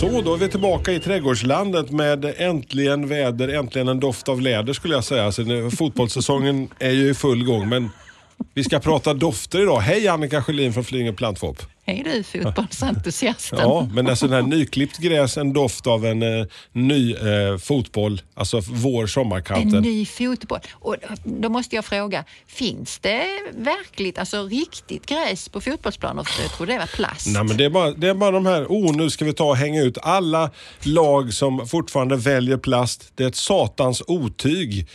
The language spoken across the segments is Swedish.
Så, då är vi tillbaka i trädgårdslandet med äntligen väder, äntligen en doft av läder skulle jag säga. Alltså, nu- fotbollssäsongen är ju i full gång men vi ska prata dofter idag. Hej Annika Sjölin från Flyinge Plantfop. Hej du fotbollsentusiasten. Ja, men alltså den här nyklippt gräs, en doft av en eh, ny eh, fotboll, alltså vår En sommarkanten. ny fotboll. Och då måste jag fråga, finns det verkligt, alltså riktigt gräs på fotbollsplanen? För jag tror det var plast. Nej, men det, är bara, det är bara de här, oh nu ska vi ta och hänga ut alla lag som fortfarande väljer plast. Det är ett satans otyg.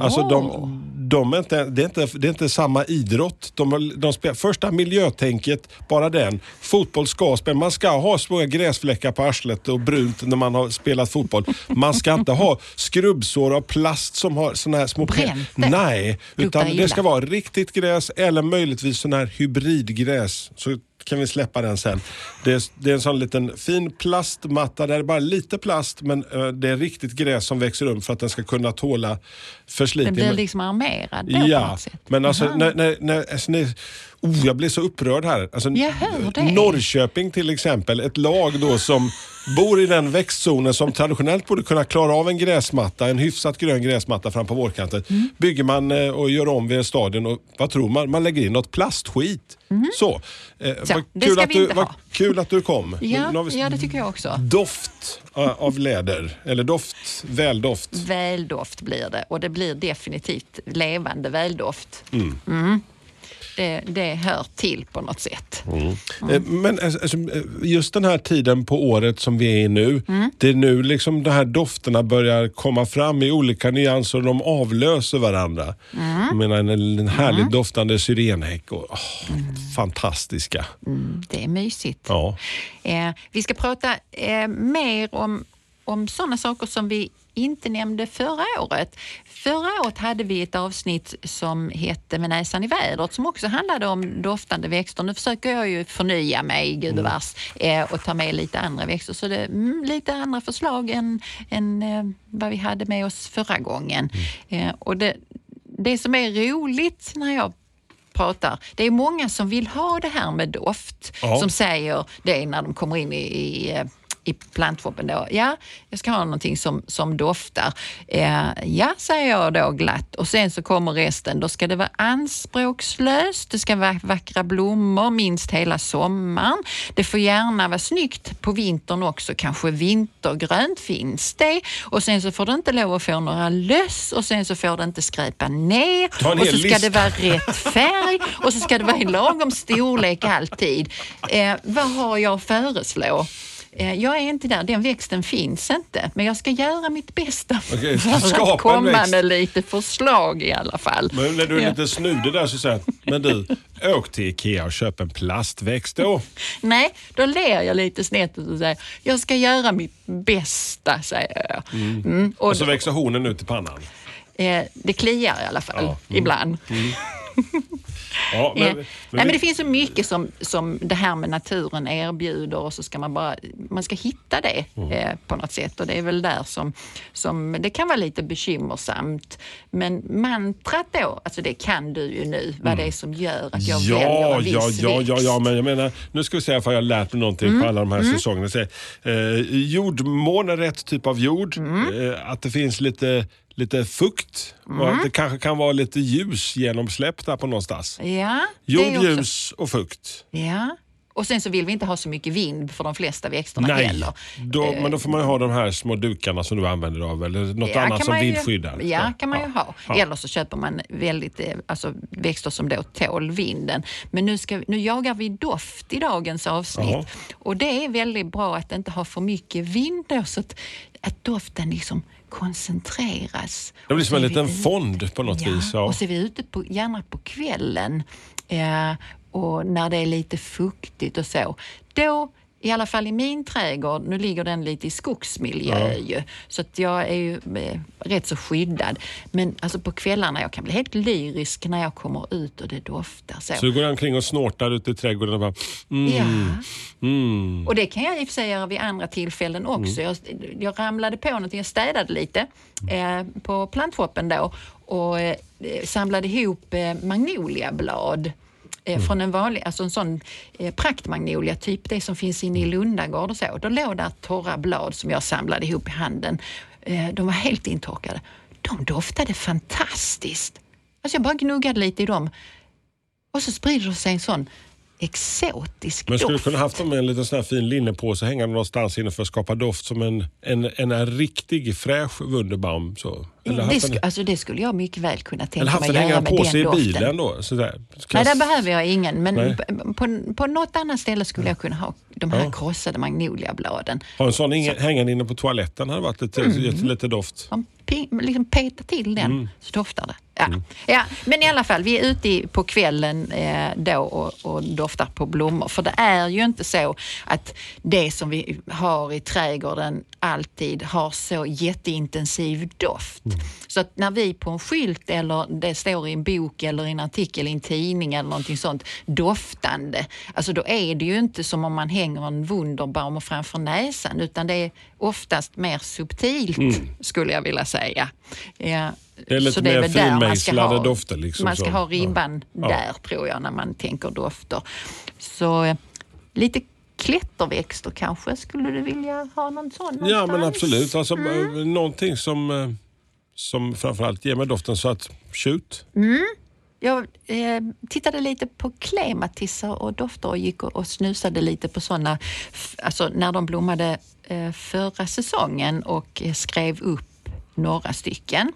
Alltså de, de är inte, det, är inte, det är inte samma idrott. De, de spelar, första miljötänket, bara den. Fotboll ska spela, man ska ha små gräsfläckar på arslet och brunt när man har spelat fotboll. Man ska inte ha skrubbsår av plast som har såna här små... Bränt. Nej, utan det ska vara riktigt gräs eller möjligtvis sån här hybridgräs. Så kan vi släppa den sen. Det är, det är en sån liten fin plastmatta där det är bara lite plast men eh, det är riktigt gräs som växer upp för att den ska kunna tåla Den förslitning. blir Men- liksom armerad då på Ja, något sätt. men alltså, Aha. när, när, när, alltså ni, oh, jag blir så upprörd här. Alltså, Jag hör det. Norrköping till exempel, ett lag då som bor i den växtzonen som traditionellt borde kunna klara av en gräsmatta, en hyfsat grön gräsmatta fram på vårkanten. Mm. Bygger man eh, och gör om vid stadion och vad tror man? Man lägger in något plastskit. Så, eh. Så, vad, kul att du, vad kul att du kom. Ja, Nu ja, det tycker jag också. Doft eh, av läder, eller doft, väldoft. Väldoft blir det och det blir definitivt levande väldoft. Mm. Mm. Det, det hör till på något sätt. Eh, Men alltså, alltså, eh, just den här tiden på året som vi är i nu, Mm. det är nu liksom de här dofterna börjar komma fram i olika nyanser och de avlöser varandra. Mm. Jag menar en, en härligt doftande syrenhäck och Mm. fantastiska. Det är mysigt. Ja. Eh, vi ska prata eh, mer om, om sådana saker som vi inte nämnde förra året. Förra året hade vi ett avsnitt som hette Med näsan i vädret som också handlade om doftande växter. Nu försöker jag ju förnya mig gudbevars eh, och ta med lite andra växter. Så det är mm, lite andra förslag än, än eh, vad vi hade med oss förra gången. Eh, och det, det som är roligt när jag pratar. Det är många som vill ha det här med doft. Ja. Som säger det när de kommer in i, i, i plantfoppen. Då. Ja, jag ska ha någonting som, som doftar. Eh, ja, säger jag då glatt. Och sen så kommer resten. Då ska det vara anspråkslöst. Det ska vara vackra blommor minst hela sommaren. Det får gärna vara snyggt på vintern också. Kanske vintergrönt finns det. Och sen så får det inte lov att få några löss och sen så får det inte skräpa ner. Och så ska det vara rätt färg och så ska det vara i lagom storlek alltid. Eh, vad har jag att föreslå? Eh, jag är inte där, den växten finns inte. Men jag ska göra mitt bästa Okej, för en att komma växt. med lite förslag i alla fall. Men när du är lite snudig där så säger jag, men du, åk till Ikea och köp en plastväxt då. Nej, då ler jag lite snett och säger jag ska göra mitt bästa, säger jag. Mm. Och Och så växer hornen ut i pannan. eh, det kliar i alla fall, Ja. ibland. Ja, Men, men, Nej, men det finns så mycket som, som det här med naturen erbjuder och så ska man bara man ska hitta det Mm. eh, på något sätt och det är väl där som, som det kan vara lite bekymmersamt. Men mantrat då, alltså det kan du ju nu, vad det är som gör att jag väljer Ja, en viss ja, ja, ja, ja, men jag menar, nu ska vi se för jag har lärt mig någonting Mm. på alla de här säsongerna. Så, eh, jordmån är rätt typ av jord. Mm. Eh, att det finns lite, lite fukt Mm. och att det kanske kan vara lite ljus genomsläppt där på någonstans. Ja, Jord, också- ljus och fukt. Ja. Och sen så vill vi inte ha så mycket vind för de flesta växterna Nej, heller. då, Eh, men då får man ju ha de här små dukarna som du använder av eller något Ja, annat som vindskyddar. Ja, Så, kan man ju ha. ja. Eller så köper man väldigt, eh, alltså, växter som då tål vinden. Men nu, ska, nu jagar vi doft i dagens avsnitt. Jaha. Och det är väldigt bra att inte ha för mycket vind då, så att, att doften liksom koncentreras. Det blir som en liten fond på något ja, vis. Ja. Och så är vi ute på, gärna på kvällen eh, och när det är lite fuktigt och så. Då i alla fall i min trädgård, nu ligger den lite i skogsmiljö ju, så att jag är ju eh, rätt så skyddad. Men alltså på kvällarna, jag kan bli helt lyrisk när jag kommer ut och det doftar så. Så du går omkring och snortar ute i trädgården och bara... Mm, Ja. mm. Och det kan jag i och för sig göra vid andra tillfällen också. Jag, jag ramlade på någonting, jag städade lite eh, på plantshoppen då och eh, samlade ihop eh, magnoliablad. Eh, Från en vanlig, alltså en sån eh, praktmagnolia, typ det som finns inne i Lundagård och så. Då låg där torra blad som jag samlade ihop i handen. Eh, de var helt intorkade. De doftade fantastiskt. Alltså jag bara gnuggade lite i dem och så sprider sig en sån exotisk Men skulle du doft. kunna haft dem med en liten sån här fin linnepåse hängande någonstans inne för att skapa doft som en, en, en, riktig fräsch Wunderbaum? Så. Eller Det, haft sk- den, alltså det skulle jag mycket väl kunna eller tänka haft mig den göra hängande med på sig den i doften. bilen då? Sådär. Nej, där behöver jag ingen. Men Nej. på, på, på något annat ställe skulle jag kunna ha de här Ja. krossade magnoliabladen. Ha en sån inge- hängande inne på toaletten hade varit lite, Mm. gett lite doft. Man liksom petar till den Mm. så doftar det. Ja. Ja, men i alla fall, vi är ute på kvällen eh, då och, och doftar på blommor. För det är ju inte så att det som vi har i trädgården alltid har så jätteintensiv doft. Så att när vi på en skylt eller det står i en bok eller i en artikel i en tidning eller någonting sånt doftande, alltså då är det ju inte som om man hänger en Wunderbaum framför näsan utan det är oftast mer subtilt skulle jag vilja säga. Ja, Det är lite så mer finmejslade ha- dofter liksom Man ska så. ha ribban Ja. där tror jag när man tänker dofter. Så eh, lite klätterväxter kanske, skulle du vilja ha någon sån Ja men någonstans? absolut. Alltså, Mm. eh, Någonting som, eh, som framförallt ger mig doften så att shoot. Jag eh, tittade lite på klematisser och dofter och gick och, och snusade lite på sådana, f- alltså när de blommade eh, förra säsongen och eh, skrev upp några stycken.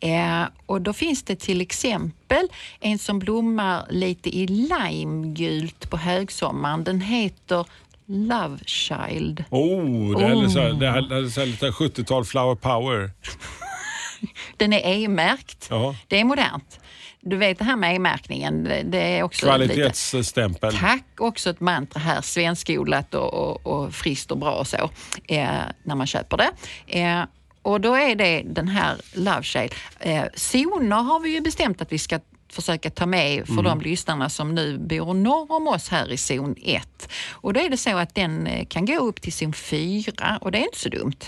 Eh, och då finns det till exempel en som blommar lite i limegult på högsommaren. Den heter Love Child. Oh, det är, lite så här, Oh. det är, så här lite 70-tal flower power. Den är EU-märkt. Det är modernt. Du vet det här med E-märkningen, det, det är också lite... Kvalitetsstämpel. Tack, också ett mantra här, svenskodlat och, och, och friskt och bra och så, eh, när man köper det. Eh, och då är det den här Love Shade. Eh, zoner har vi ju bestämt att vi ska försöka ta med för de lyssnarna som nu bor norr om oss här i zon 1. Och då är det så att den eh, kan gå upp till zon 4 och det är inte så dumt.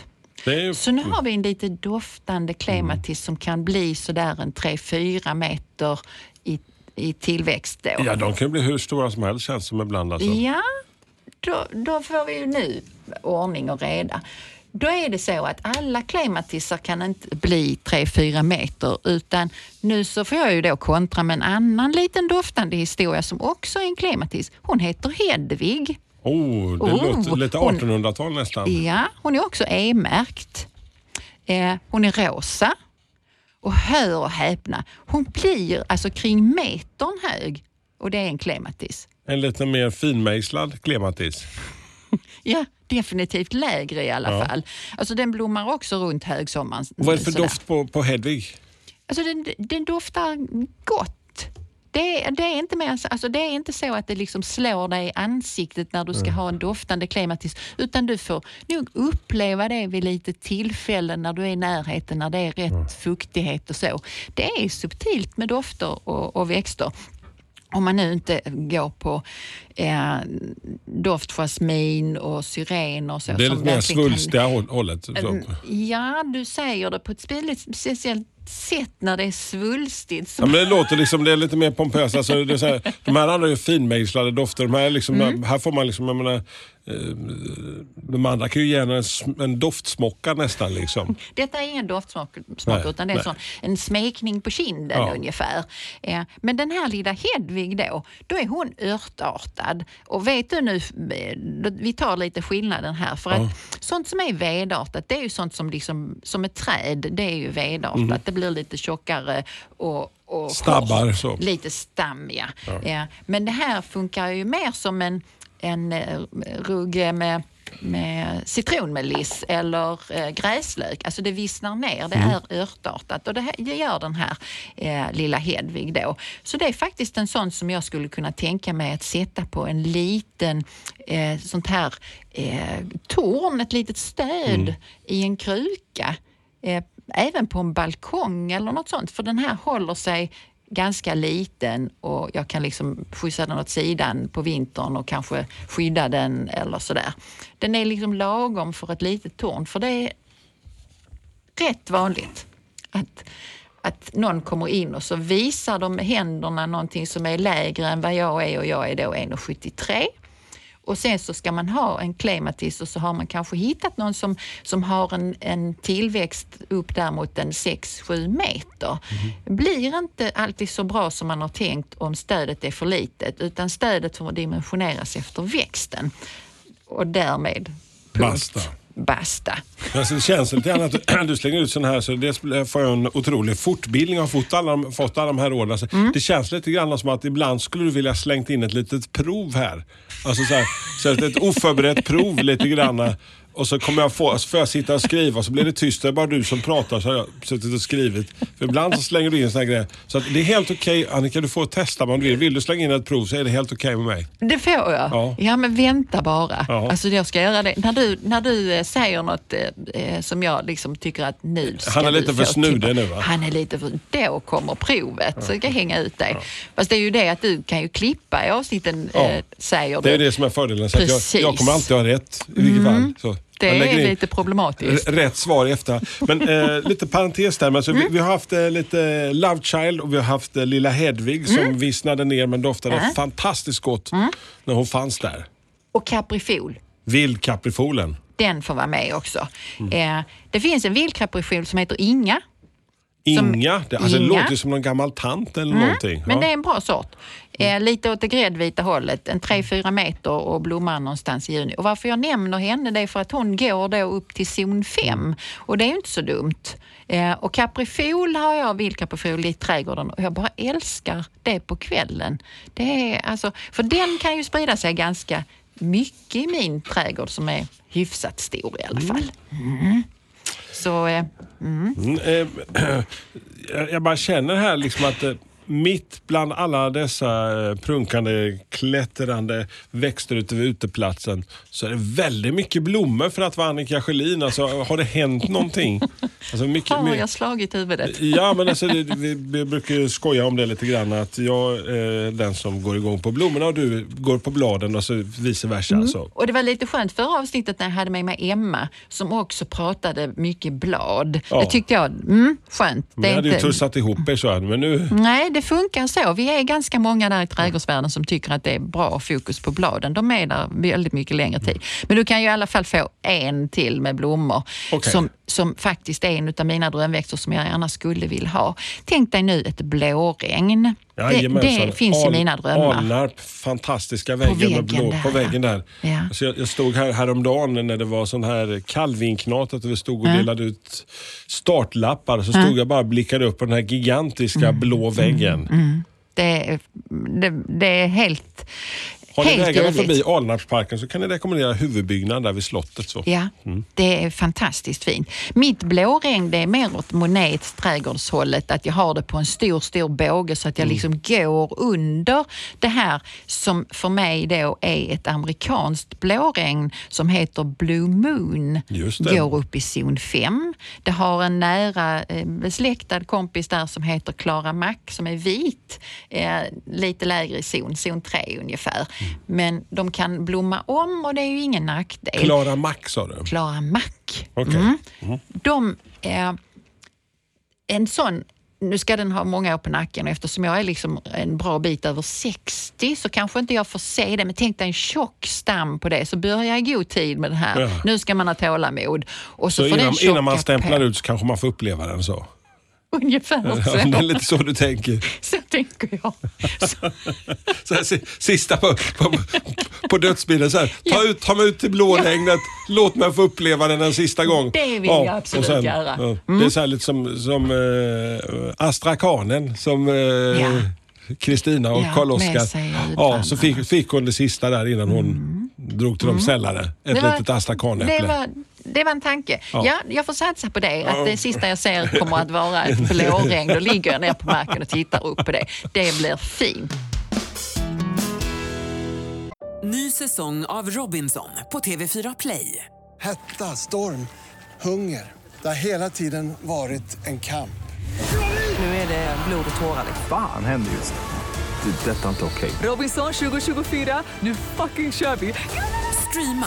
Är, Så nu har vi en lite doftande klematis som kan bli sådär en 3-4 meter i, i tillväxt då. ja, de kan bli hur stora som helst känns som ibland. Alltså. Ja, då, då får vi ju nu ordning och reda. Då är det så att alla klematisar kan inte bli 3-4 meter utan nu så får jag ju då kontra med en annan liten doftande historia som också är en klematis. Hon heter Hedvig. Oh, det Oh, låter lite hon- 1800-tal nästan. Ja, hon är också E-märkt. Eh, hon är rosa. Och hör och häpna, hon blir alltså kring metern hög och det är en klematis. En lite mer finmejslad klematis. Ja, definitivt lägre i alla Ja. fall. Alltså den blommar också runt högsommaren. Och vad är det för sådär. doft på, på Hedvig? Alltså den, den doftar gott. Det, det, är inte mer, alltså det är inte så att det liksom slår dig i ansiktet när du ska ha en doftande klematis, utan du får nog uppleva det vid lite tillfällen när du är i närheten, när det är rätt fuktighet och så. Det är subtilt med dofter och, och växter. Om man nu inte går på eh, doftjasmin och syren och så. Det är lite mer kan- svulstiga håll- hållet. Så. Mm, Ja, du säger det på ett speciellt- speciellt sätt när det är svulstigt. Ja, men det låter liksom, det är lite mer pompöst. Alltså, det är så här, de här andra är ju finmejslade dofter. De här, är liksom, Mm. här får man liksom, jag menar, de andra kan ju ge en, en, sm- en doftsmocka nästan. Liksom. Detta är ingen doftsmak Nej, utan det är en, sån, en smekning på kinden Ja. ungefär. Eh, men den här lilla Hedvig då, då är hon örtartad. Och vet du nu, eh, vi tar lite skillnaden här. För att sånt som är vedartat, det är ju sånt som liksom, som ett träd, det är ju vedartat. Det blir lite tjockare och och. Stabbar, kort. så. Lite stammiga. Ja. Men det här funkar ju mer som en, en eh, rugge med med citronmeliss eller eh, gräslök. Alltså det vissnar ner, det Mm. är örtartat och det, här, det gör den här eh, lilla Hedvig då. Så det är faktiskt en sån som jag skulle kunna tänka mig att sätta på en liten eh, sånt här eh, torn, ett litet stöd Mm. i en kruka. Eh, även på en balkong eller något sånt, för den här håller sig ganska liten och jag kan liksom skjutsa den åt sidan på vintern och kanske skydda den eller sådär. Den är liksom lagom för ett litet torn, för det är rätt vanligt att, att någon kommer in och så visar de med händerna någonting som är lägre än vad jag är och jag är då 1,73. Och sen så ska man ha en klematis och så har man kanske hittat någon som, som har en, en tillväxt upp där mot en 6-7 meter. Blir inte alltid så bra som man har tänkt om stödet är för litet utan stödet får dimensioneras efter växten. Och därmed punkt. Basta. Basta. Alltså, det känns lite grann att du, slänger ut sån här så det får jag en otrolig fortbildning. Jag har fått alla, fått alla de här råden. Alltså, Mm. Det känns lite grann som att ibland skulle du vilja slängt in ett litet prov här. Alltså så här, så att ett oförberett prov lite grann. Och så kommer jag få, så får jag sitta och skriva så blir det tyst. Det är bara du som pratar så har jag suttit och skrivit. För ibland så slänger du in såna här grejer. Så att det är helt okej. Annika, du får testa om du vill. Vill du slänga in ett prov så är det helt okej med mig. Det får jag. Ja. Ja, men vänta bara. Ja. Alltså jag ska göra det. När du, när du eh, säger något eh, eh, som jag liksom tycker att nu ska Han är du lite för snudig nu, va? Han är lite för... Då kommer provet. Så jag ska hänga ut dig. Fast det är ju det att du kan ju klippa i avsnitten, Ja. eh, säger Det är du. det som är fördelen. Så jag, jag kommer alltid ha rätt i vilket fall. Så Det är lite problematiskt. rätt svar i efterhand. Men eh, lite parentes där. Men alltså, Mm. vi, vi har haft eh, lite Love Child och vi har haft eh, Lilla Hedvig som Mm. vissnade ner men doftade fantastiskt gott när hon fanns där. Och kaprifol. Vildkaprifolen. Den får vara med också. Mm. Eh, det finns en vildkaprifol som heter Inga. Som- Inga. Det, alltså, det Inga. låter ju som någon gammal tant eller någonting. Men Ja. det är en bra sort. Eh, lite åt det gräddvita hållet, en 3-4 meter och blommar någonstans i juni. Och varför jag nämner henne det är för att hon går då upp till zon 5 och det är ju inte så dumt. Eh, och kaprifol har jag, vildkaprifol i trädgården och jag bara älskar det på kvällen. Det är alltså, för den kan ju sprida sig ganska mycket i min trädgård som är hyfsat stor i alla fall. Mm. Så eh, Mm, eh, jag- jag bara känner här liksom att eh, mitt bland alla dessa eh, prunkande, klättrande växter ute vid uteplatsen så är det väldigt mycket blommor för att vara Annika Sjölin. Alltså, har det hänt någonting? Alltså, mycket, my- jag slagit huvudet. Ja, men alltså, det, vi, vi brukar ju skoja om det lite grann. Att jag är den som går igång på blommorna och du går på bladen och så vice versa. Mm. Så. Och det var lite skönt förra avsnittet när jag hade med mig Emma som också pratade mycket blad. Ja. Det tyckte jag, mm, skönt. Det jag hade ju inte- tussat ihop er så här, men nu... Nej, det funkar så. Vi är ganska många där i trädgårdsvärlden som tycker att det är bra fokus på bladen. De är där väldigt mycket längre tid. Men du kan ju i alla fall få en till med blommor Okej. som, som faktiskt är en av mina drömväxter som jag gärna skulle vilja ha. Tänk dig nu ett blåregn. Det, Jajamensan. det finns i Al- mina drömmar. Alnarp, fantastiska väggen väggen med blå, där, på väggen där. Ja. Så jag, jag stod här häromdagen när det var sån här kalvinknat, att vi stod och delade ut startlappar. Så stod jag bara och blickade upp på den här gigantiska Mm. blå väggen. Det, det, det är helt har ni vägarna förbi Alnarpsparken så kan ni rekommendera huvudbyggnaden där vid slottet. Så. Ja, det är fantastiskt fint. Mitt blåregn det är mer åt Monets trädgårdshållet, att jag har det på en stor, stor båge så att jag liksom går under det här som för mig då är ett amerikanskt blåregn som heter Blue Moon. Det. Går upp i zon 5. Det har en nära eh, besläktad kompis där som heter Clara Mack som är vit, eh, lite lägre i zon, zon 3 ungefär. Men de kan blomma om och det är ju ingen nackdel. Klara Mack sa du? Klara Mack. Okej. Mm. De, eh, en sån, nu ska den ha många år på nacken och eftersom jag är liksom en bra bit över 60 så kanske inte jag får se det. Men tänk dig en tjock stam på det så börja i god tid med det här. Ja. Nu ska man ha tålamod. Och så, Så innan, innan man stämplar på. ut så kanske man får uppleva den så? Ungefär Ja, det är så. lite så du tänker. Så tänker jag. Så, Så här, si- sista på, på, på dödsbilden. Så här, ta, ut, ta mig ut till blåregnet, låt mig få uppleva den en sista gång. Det vill jag absolut och göra. Mm. ja, Det är så här lite som, som eh, Astrakanen som eh, Ja. Kristina och Ja, Karl med Oskar. sig Ja, så fick, fick hon det sista där innan hon drog till de sällare. Ett Mm. Var- litet astrakanäpple. Det var en tanke. Ja. Ja. jag får satsa på det. Att det sista jag ser kommer att vara ett blåregn. Då ligger jag ner på marken och tittar upp på det. Det blir fint. Ny säsong av Robinson på TV4 Play. Hetta, storm, hunger. Det har hela tiden varit en kamp. Nu är det blod och tårar. Fan händer just nu. Det. är Detta är inte okej. Robinson 2024, nu fucking kör vi! Streama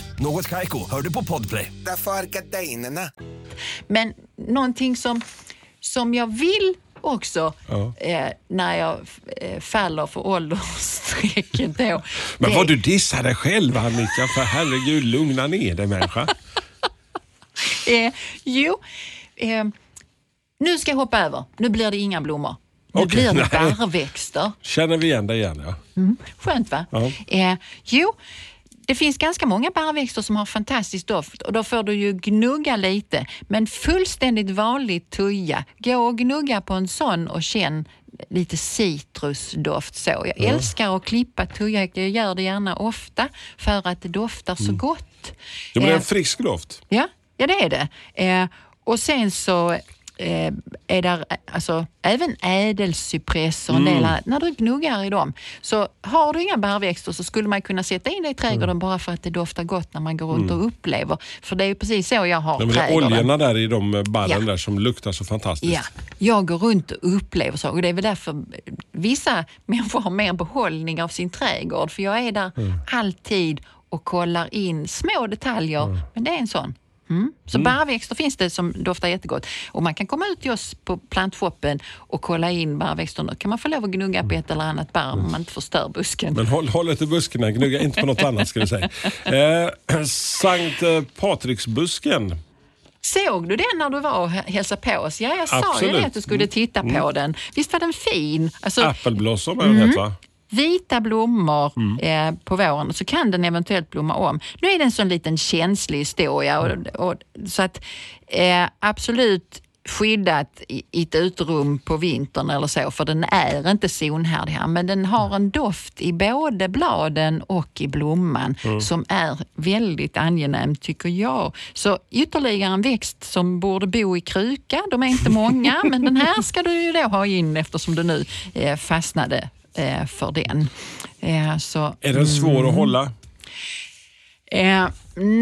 Något Kaiko, hör du på Podplay. Därför är gardinerna. Men någonting som, som jag vill också eh, när jag eh, faller för åldersstrecket då. Men det- vad du dissar dig själv Annika, för herregud lugna ner dig människa. Eh, jo, eh, nu ska jag hoppa över. Nu blir det inga blommor. Nu Okej, blir det nej. barrväxter. Känner vi igen dig igen ja. Skönt va? Ja. Eh, jo, det finns ganska många barrväxter som har fantastisk doft och då får du ju gnugga lite. Men fullständigt vanlig tuja, gå och gnugga på en sån och känn lite citrusdoft. Så. Jag älskar att klippa tuja, jag gör det gärna ofta för att det doftar så gott. Det blir Eh, en frisk doft. Ja, ja det är det. Eh, och sen så eh, är där alltså, även ädelcypress och en del annat. När du gnuggar i dem, så har du inga barrväxter så skulle man kunna sätta in det i trädgården bara för att det doftar gott när man går runt och upplever. För det är ju precis så jag har är trädgården. oljorna där i de eh, barren Ja. där som luktar så fantastiskt. Ja, jag går runt och upplever så och det är väl därför vissa människor har mer behållning av sin trädgård för jag är där alltid och kollar in små detaljer. Men det är en sån. Mm. Så barrväxter finns det som doftar jättegott. Och man kan komma ut till oss på plantshoppen och kolla in barrväxterna. kan man få lov att gnugga på ett eller annat barr om man inte förstör busken. Men håll, håll lite buskarna, gnugga inte på något annat ska vi säga. Eh, Sankt eh, Patriksbusken. Såg du den när du var och hä- hälsade på oss? Ja, jag sa ju det att du skulle titta på den. Visst var den fin? Alltså, Appelblossom är den mm. va? Vita blommor eh, på våren så kan den eventuellt blomma om. Nu är det en sån liten känslig historia och, och, så att eh, absolut skyddat i, i ett uterum på vintern eller så för den är inte zonhärdig här men den har en doft i både bladen och i blomman som är väldigt angenäm tycker jag. Så ytterligare en växt som borde bo i kruka, de är inte många men den här ska du ju då ha in eftersom du nu eh, fastnade för den. Eh, så, Är den svår Mm. att hålla? Eh,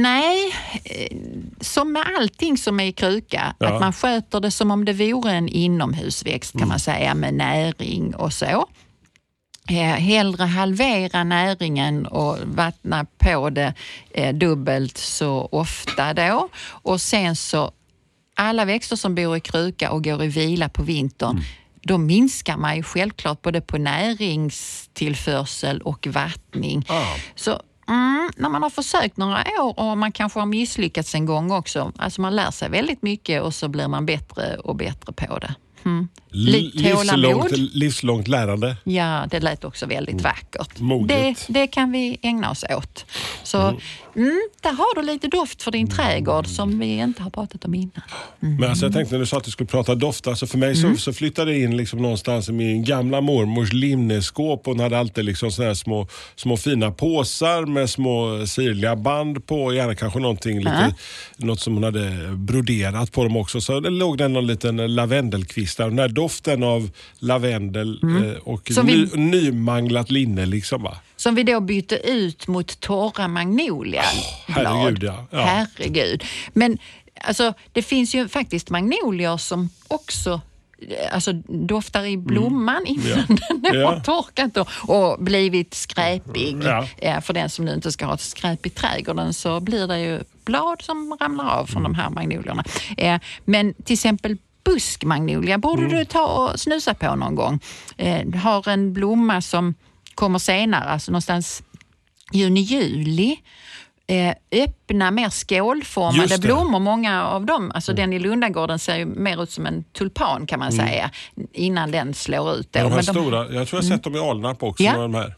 nej, eh, som med allting som är i kruka, Ja. att man sköter det som om det vore en inomhusväxt kan man säga med näring och så. Eh, hellre halvera näringen och vattna på det eh, dubbelt så ofta då. Och sen så, alla växter som bor i kruka och går i vila på vintern, då minskar man ju självklart både på näringstillförsel och vattning. Så mm, när man har försökt några år och man kanske har misslyckats en gång också, alltså man lär sig väldigt mycket och så blir man bättre och bättre på det. Mm. Li- Livslångt, livslångt lärande. Ja, det lät också väldigt vackert. Mm. Moget. Det, det kan vi ägna oss åt. Så mm, där har du lite doft för din Mm. trädgård som vi inte har pratat om innan. Men alltså jag tänkte när du sa att du skulle prata doft, alltså för mig Mm. så, så flyttade det in liksom någonstans i min gamla mormors linneskåp. Hon hade alltid liksom såna här små, små fina påsar med små sirliga band på. Gärna kanske någonting lite, något som hon hade broderat på dem också. Så det låg det någon liten lavendelkvist där. Den här doften av lavendel eh, och Mm. Som vi- ny, nymanglat linne liksom va. Som vi då bytte ut mot torra magnolia. herregud, ja. Ja. Herregud. Men alltså, det finns ju faktiskt magnolier som också eh, Alltså doftar i blomman innan den har Mm. Ja. torkat och, och blivit skräpig. Ja. För den som nu inte ska ha ett skräp i trädgården så blir det ju blad som ramlar av från Mm. de här magnolierna. Eh, Men till exempel buskmagnolia borde Mm. du ta och snusa på någon gång. Eh, Har en blomma som kommer senare, alltså någonstans juni, juli. eh, öppna, mer skålformade blommor. Många av dem, alltså den i Lundagården ser ju mer ut som en tulpan kan man säga, innan den slår ut. Då. De här Men de- stora, jag tror jag har sett dem i Alnarp också. Ja. De här.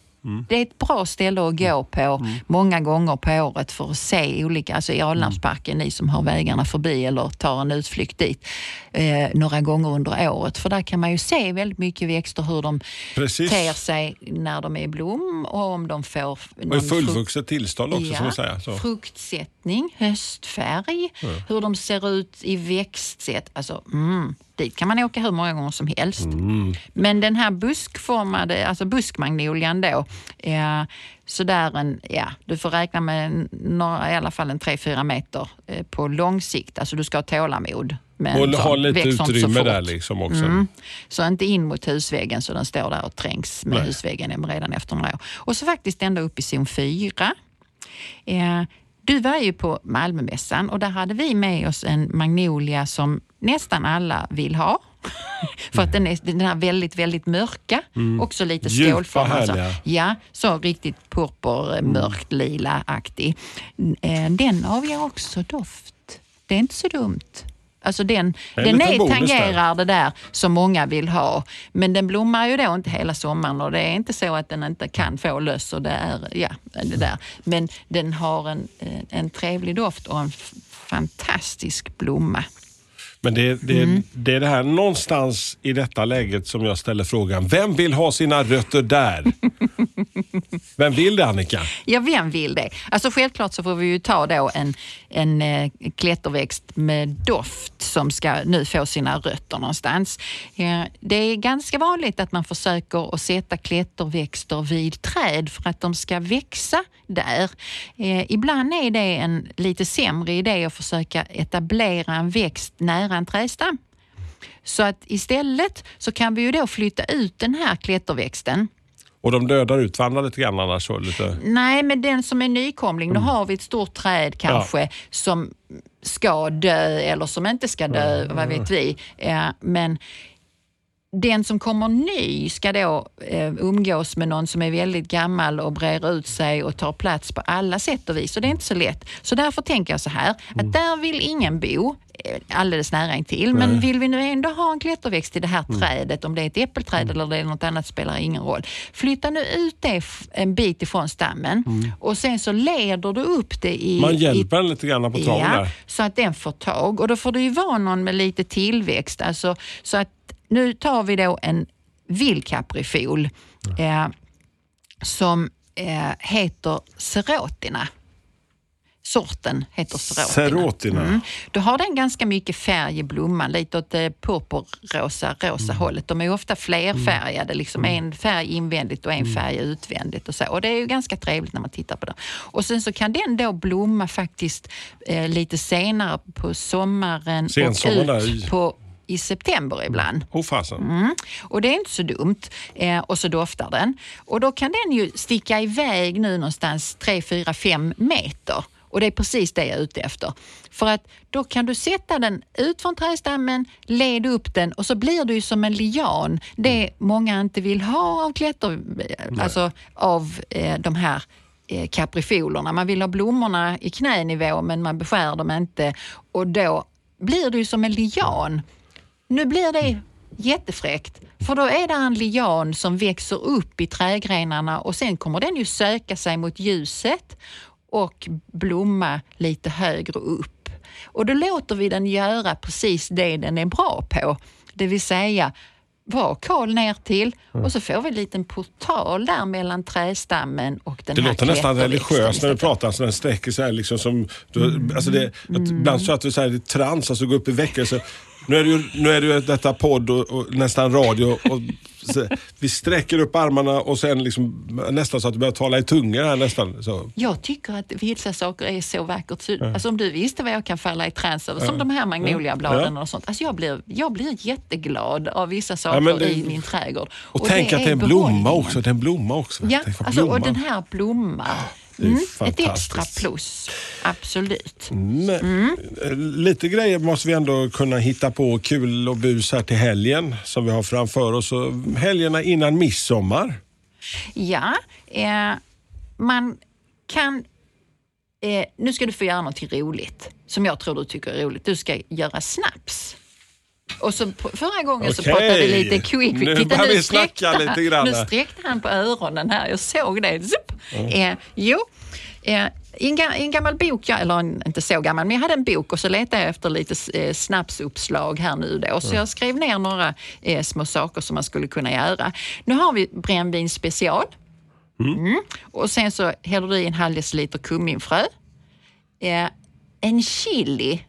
Det är ett bra ställe att gå på många gånger på året för att se olika, alltså i Alnarpsparken, ni som har vägarna förbi eller tar en utflykt dit eh, några gånger under året. För där kan man ju se väldigt mycket växter, hur de Precis. ter sig när de är i blom och om de får Och i fullvuxet tillstånd också, ska man säga. Så. Fruktsättning, höstfärg, hur de ser ut i växtsätt. Alltså, mm, dit kan man åka hur många gånger som helst. Mm. Men den här buskformade, alltså buskmagnolian då, eh, sådär en, ja, du får räkna med några, i alla fall en 3-4 meter eh, på lång sikt. Alltså du ska ha tålamod. med en Och ha lite utrymme där liksom också. Mm. Så inte in mot husväggen så den står där och trängs med Nej. husväggen redan efter några år. Och så faktiskt ända upp i zon 4. Eh, du var ju på Malmömässan och där hade vi med oss en magnolia som nästan alla vill ha. För att den är den är väldigt, väldigt mörka. Också lite Mm. Skålformad. så. härliga. Ja, så riktigt purpur, mörkt, lila-aktig. Eh, Den avger också doft. Det är inte så dumt. Alltså den, En den är, tangerar det där som många vill ha. Men den blommar ju då inte hela sommaren och det är inte så att den inte kan få löss och det är, ja, det där. Men den har en, eh, en trevlig doft och en fantastisk blomma. Men det, det, Mm. det är det här någonstans i detta läget som jag ställer frågan. Vem vill ha sina rötter där? Vem vill det Annika? Ja, vem vill det? Alltså självklart så får vi ju ta då en, en eh, klätterväxt med doft som ska nu få sina rötter någonstans. Eh, det är ganska vanligt att man försöker att sätta klätterväxter vid träd för att de ska växa där. Eh, ibland är det en lite sämre idé att försöka etablera en växt nära en trädstam. Så att istället så kan vi ju då flytta ut den här klätterväxten och de dödar ut varandra lite grann annars. Så lite. Nej, men den som är nykomling, då har vi ett stort träd kanske som ska dö eller som inte ska dö, vad vet vi. Eh, men den som kommer ny ska då eh, umgås med någon som är väldigt gammal och brer ut sig och tar plats på alla sätt och vis. Och det är inte så lätt. Så därför tänker jag så här, att där vill ingen bo eh, alldeles nära intill. Men vill vi nu ändå ha en klätterväxt i det här trädet, om det är ett äppelträd eller det är något annat spelar ingen roll. Flytta nu ut det en bit ifrån stammen och sen så leder du upp det i... Man hjälper den lite grann på traven Ja, där. så att den får tag. Och då får det ju vara någon med lite tillväxt. Alltså, så att nu tar vi då en vildkaprifol eh, som eh, heter Serotina. Sorten heter Serotina. Serotina. Mm. Då har den ganska mycket färg i blomman, lite åt det purpurrosa rosa hållet. De är ofta flerfärgade, liksom en färg invändigt och en färg utvändigt. Och, så. och Det är ju ganska trevligt när man tittar på dem. Och Sen så kan den då blomma faktiskt eh, lite senare på sommaren och Sensommar där ut på, i september ibland. Oh fasen. Mm. Och det är inte så dumt. Eh, och så doftar den. Och då kan den ju sticka iväg nu någonstans 3, 4, 5 meter. Och det är precis det jag är ute efter. För att då kan du sätta den ut från trädstammen, led upp den och så blir du som en lian. Det många inte vill ha av klätter, alltså av eh, de här eh, kaprifolerna. Man vill ha blommorna i knänivå men man beskär dem inte. Och då blir du som en lian. Nu blir det jättefräckt, för då är det en lian som växer upp i trädgrenarna och sen kommer den ju söka sig mot ljuset och blomma lite högre upp. Och då låter vi den göra precis det den är bra på, det vill säga vara kal ner till och så får vi en liten portal där mellan trädstammen och den Det här låter nästan religiöst när du pratar, så den sträcker sig liksom som... Du, alltså det, att, ibland så att du säger det är trans, alltså gå upp i väckelse. Nu är det ju, nu är det ju detta podd och, och nästan radio. Och, så, vi sträcker upp armarna och sen liksom, nästan så att du börjar tala i tungor här nästan. Så. Jag tycker att vissa saker är så vackert. Så, alltså om du visste vad jag kan falla i trans över, som de här magnoliabladen och sånt. Alltså jag, blir, jag blir jättegglad av vissa saker det- i min trädgård. Och, tänk att det är en blomma också. Det är en blomma också. Ja, alltså, och den här blomman. Det är Mm, ett extra fantastiskt. plus. Absolut. Men, eh, Lite grejer måste vi ändå kunna hitta på kul och bus här till helgen som vi har framför oss. Och helgerna innan midsommar. Ja, eh, man kan eh, nu ska du få göra någonting roligt som jag tror du tycker är roligt. Du ska göra snaps. Och så förra gången så Okej. pratade vi lite quick. Nu börjar vi snacka sträckte lite grann Nu sträckte han på öronen här. Jag såg det. Zup. Eh, jo, eh, i en, ga- i en gammal bok, jag, eller en, inte så gammal, men jag hade en bok och så letade jag efter lite eh, snapsuppslag här nu då. Så jag skrev ner några eh, små saker som man skulle kunna göra. Nu har vi brännvin special. Mm. Och sen så häller du i en halv deciliter kumminfrö. Eh, en chili.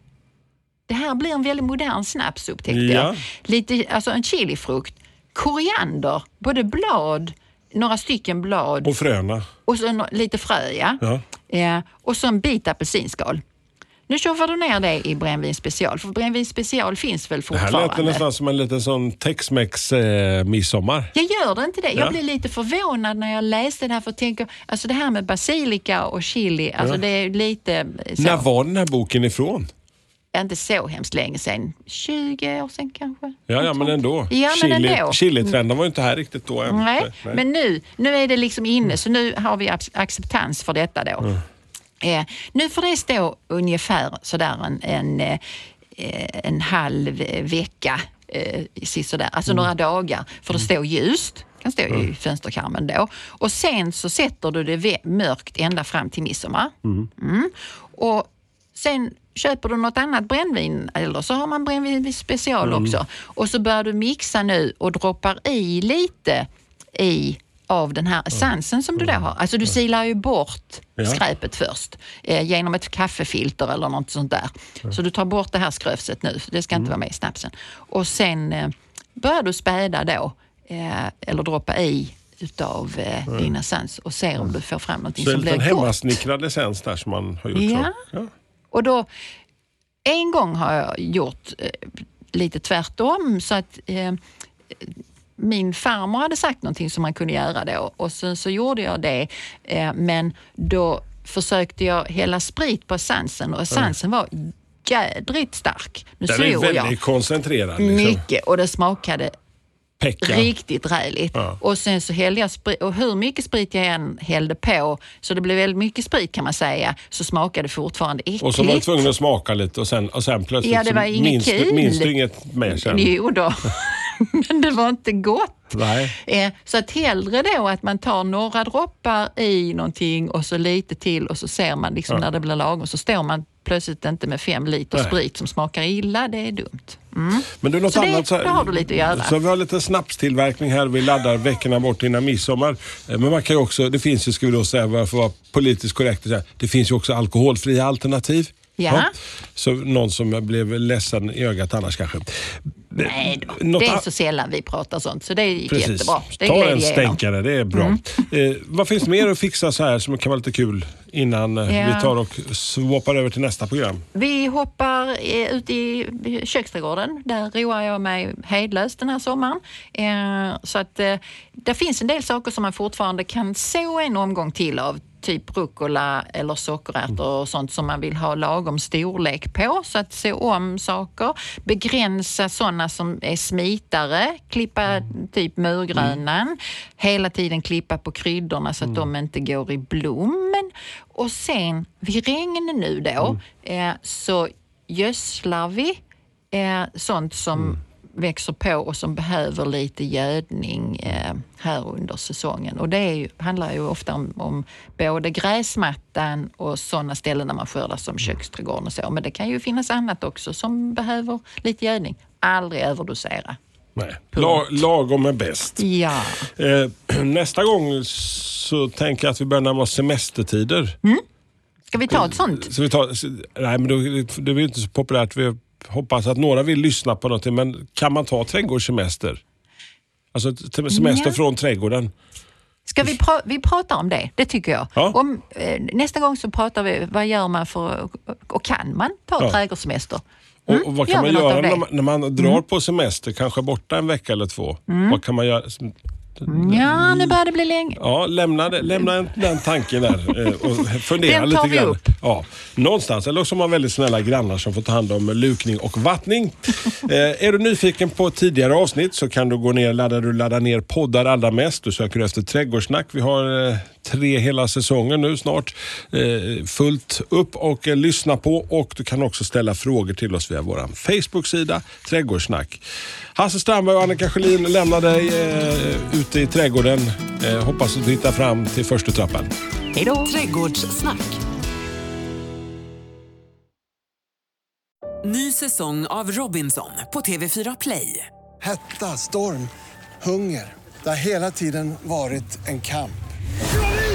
Det här blir en väldigt modern snaps upptäckte Ja. jag. Lite, alltså en chilifrukt. Koriander, både blad, några stycken blad Och fröna. och så lite frö, ja. Ja. Eh, och så en bit apelsinskal. Nu tjoffar du ner det i brännvin special, för brännvin special finns väl Det här fortfarande? lät nästan som en liten sån tex-mex eh, midsommar. Jag gör det inte det. Jag Ja. blev lite förvånad när jag läste det här för jag tänker, alltså det här med basilika och chili, alltså Ja. det är lite eh, så. När var den här boken ifrån? Inte så hemskt länge sedan. 20 år sedan kanske? Ja, ja men ändå. Ja, men Chili, ändå. Chilitrenden var ju inte här riktigt då än. Nej, men nu, nu är det liksom inne så nu har vi ac- acceptans för detta då. Eh, nu får det stå ungefär sådär en, en, eh, en halv vecka, eh, sisådär, alltså några dagar, för det står ljust. kan stå i fönsterkarmen då. Och sen så sätter du det mörkt ända fram till midsommar. Mm. Och sen köper du något annat brännvin eller så har man brännvin special också. Och så börjar du mixa nu och droppar i lite i av den här essensen som du då har. Alltså du silar ju bort Ja. skräpet först eh, genom ett kaffefilter eller något sånt där. Så du tar bort det här skröfset nu, det ska inte vara med i snapsen. Och sen eh, börjar du späda då, eh, eller droppa i utav eh, din essens och ser om du får fram någonting Så en som blir liten gott. hemmasnickrad essens där som man har gjort Ja. så. Ja. Och då, en gång har jag gjort eh, lite tvärtom så att eh, min farmor hade sagt någonting som man kunde göra då och sen så gjorde jag det. Eh, men då försökte jag hälla sprit på essensen och essensen var jädrigt stark. Nu Den är väldigt jag koncentrerad. Liksom. mycket och det smakade Pekka. Riktigt räligt. Ja. Och sen så hällde jag sprit, och hur mycket sprit jag än hällde på, så det blev väldigt mycket sprit kan man säga, så smakade det fortfarande äckligt. Och så var du tvungen att smaka lite och sen, och sen plötsligt Ja, det var inget minns, du, kul. minns du inget mer sen? Jo då, men det var inte gott. Nej. Eh, Så att hellre då att man tar några droppar i någonting och så lite till och så ser man liksom när det blir lagom så står man plötsligt inte med fem liter Nej. sprit som smakar illa. Det är dumt. Mm. Men du, något Så det- annat, det har du lite att göra. Så vi har lite snapstillverkning här. Vi laddar veckorna bort innan midsommar. Eh, Men man kan ju också, det finns ju, ska vi då säga, för att vara politiskt korrekt, så det finns ju också alkoholfria alternativ. Ja. Så någon som blev ledsen i ögat annars kanske. Nej då, det är så sällan vi pratar sånt så det är Precis. jättebra. Det Ta en stänkare, det är bra. Eh, vad finns mer att fixa så här som kan vara lite kul innan eh, Ja. vi tar och swappar över till nästa program? Vi hoppar eh, ut i köksträdgården. Där roar jag mig hejdlöst den här sommaren. Eh, Så att eh, det finns en del saker som man fortfarande kan så en omgång till av. Typ rucola eller sockerärtor och sånt som man vill ha lagom storlek på. Så att se om saker. Begränsa sådana som är smitare. Klippa typ murgrönan. Hela tiden klippa på kryddorna så att de inte går i blom. Och sen vid regn nu då eh, så gödslar vi eh, sånt som växer på och som behöver lite gödning eh, här under säsongen. Och det ju, handlar ju ofta om, om både gräsmattan och sådana ställen där man skördar som köksträdgården och så. Men det kan ju finnas annat också som behöver lite gödning. Aldrig överdosera. Nej. La, lagom är bäst. Ja. Eh, nästa gång så tänker jag att vi börjar närma oss semestertider. Ska vi ta ett sånt? Så vi så- nej, men då, det är inte så populärt. Vi hoppas att några vill lyssna på någonting, men kan man ta trädgårdssemester? Alltså semester Ja. från trädgården. Ska vi, pra- vi pratar om det? Det tycker jag. Ja. Om, eh, nästa gång så pratar vi, vad gör man för, och kan man ta Ja. trädgårdssemester? Och, Mm, och vad gör kan man göra när man, när man drar Mm. på semester, kanske borta en vecka eller två? Mm. Vad kan man göra? Ja, nu börjar det bli länge. Ja, lämna, lämna en- den tanken där eh, och fundera Den lite tar vi grann. upp. Ja, någonstans. Eller så har man väldigt snälla grannar som får ta hand om lukning och vattning. eh, är du nyfiken på tidigare avsnitt så kan du gå ner, ladda, du laddar ner poddar allra mest. Du söker efter trädgårdssnack. Vi har eh, tre hela säsonger nu snart. Eh, fullt upp och eh, lyssna på och du kan också ställa frågor till oss via vår Facebook-sida Trädgårdssnack. Hasse Strandberg och Annika Sjölin lämnar dig eh, ute i trädgården. Eh, hoppas att du hittar fram till första trappan. Hej då! Trädgårdssnack. Ny säsong av Robinson på TV4 Play. Hetta, storm, hunger. Det har hela tiden varit en kamp.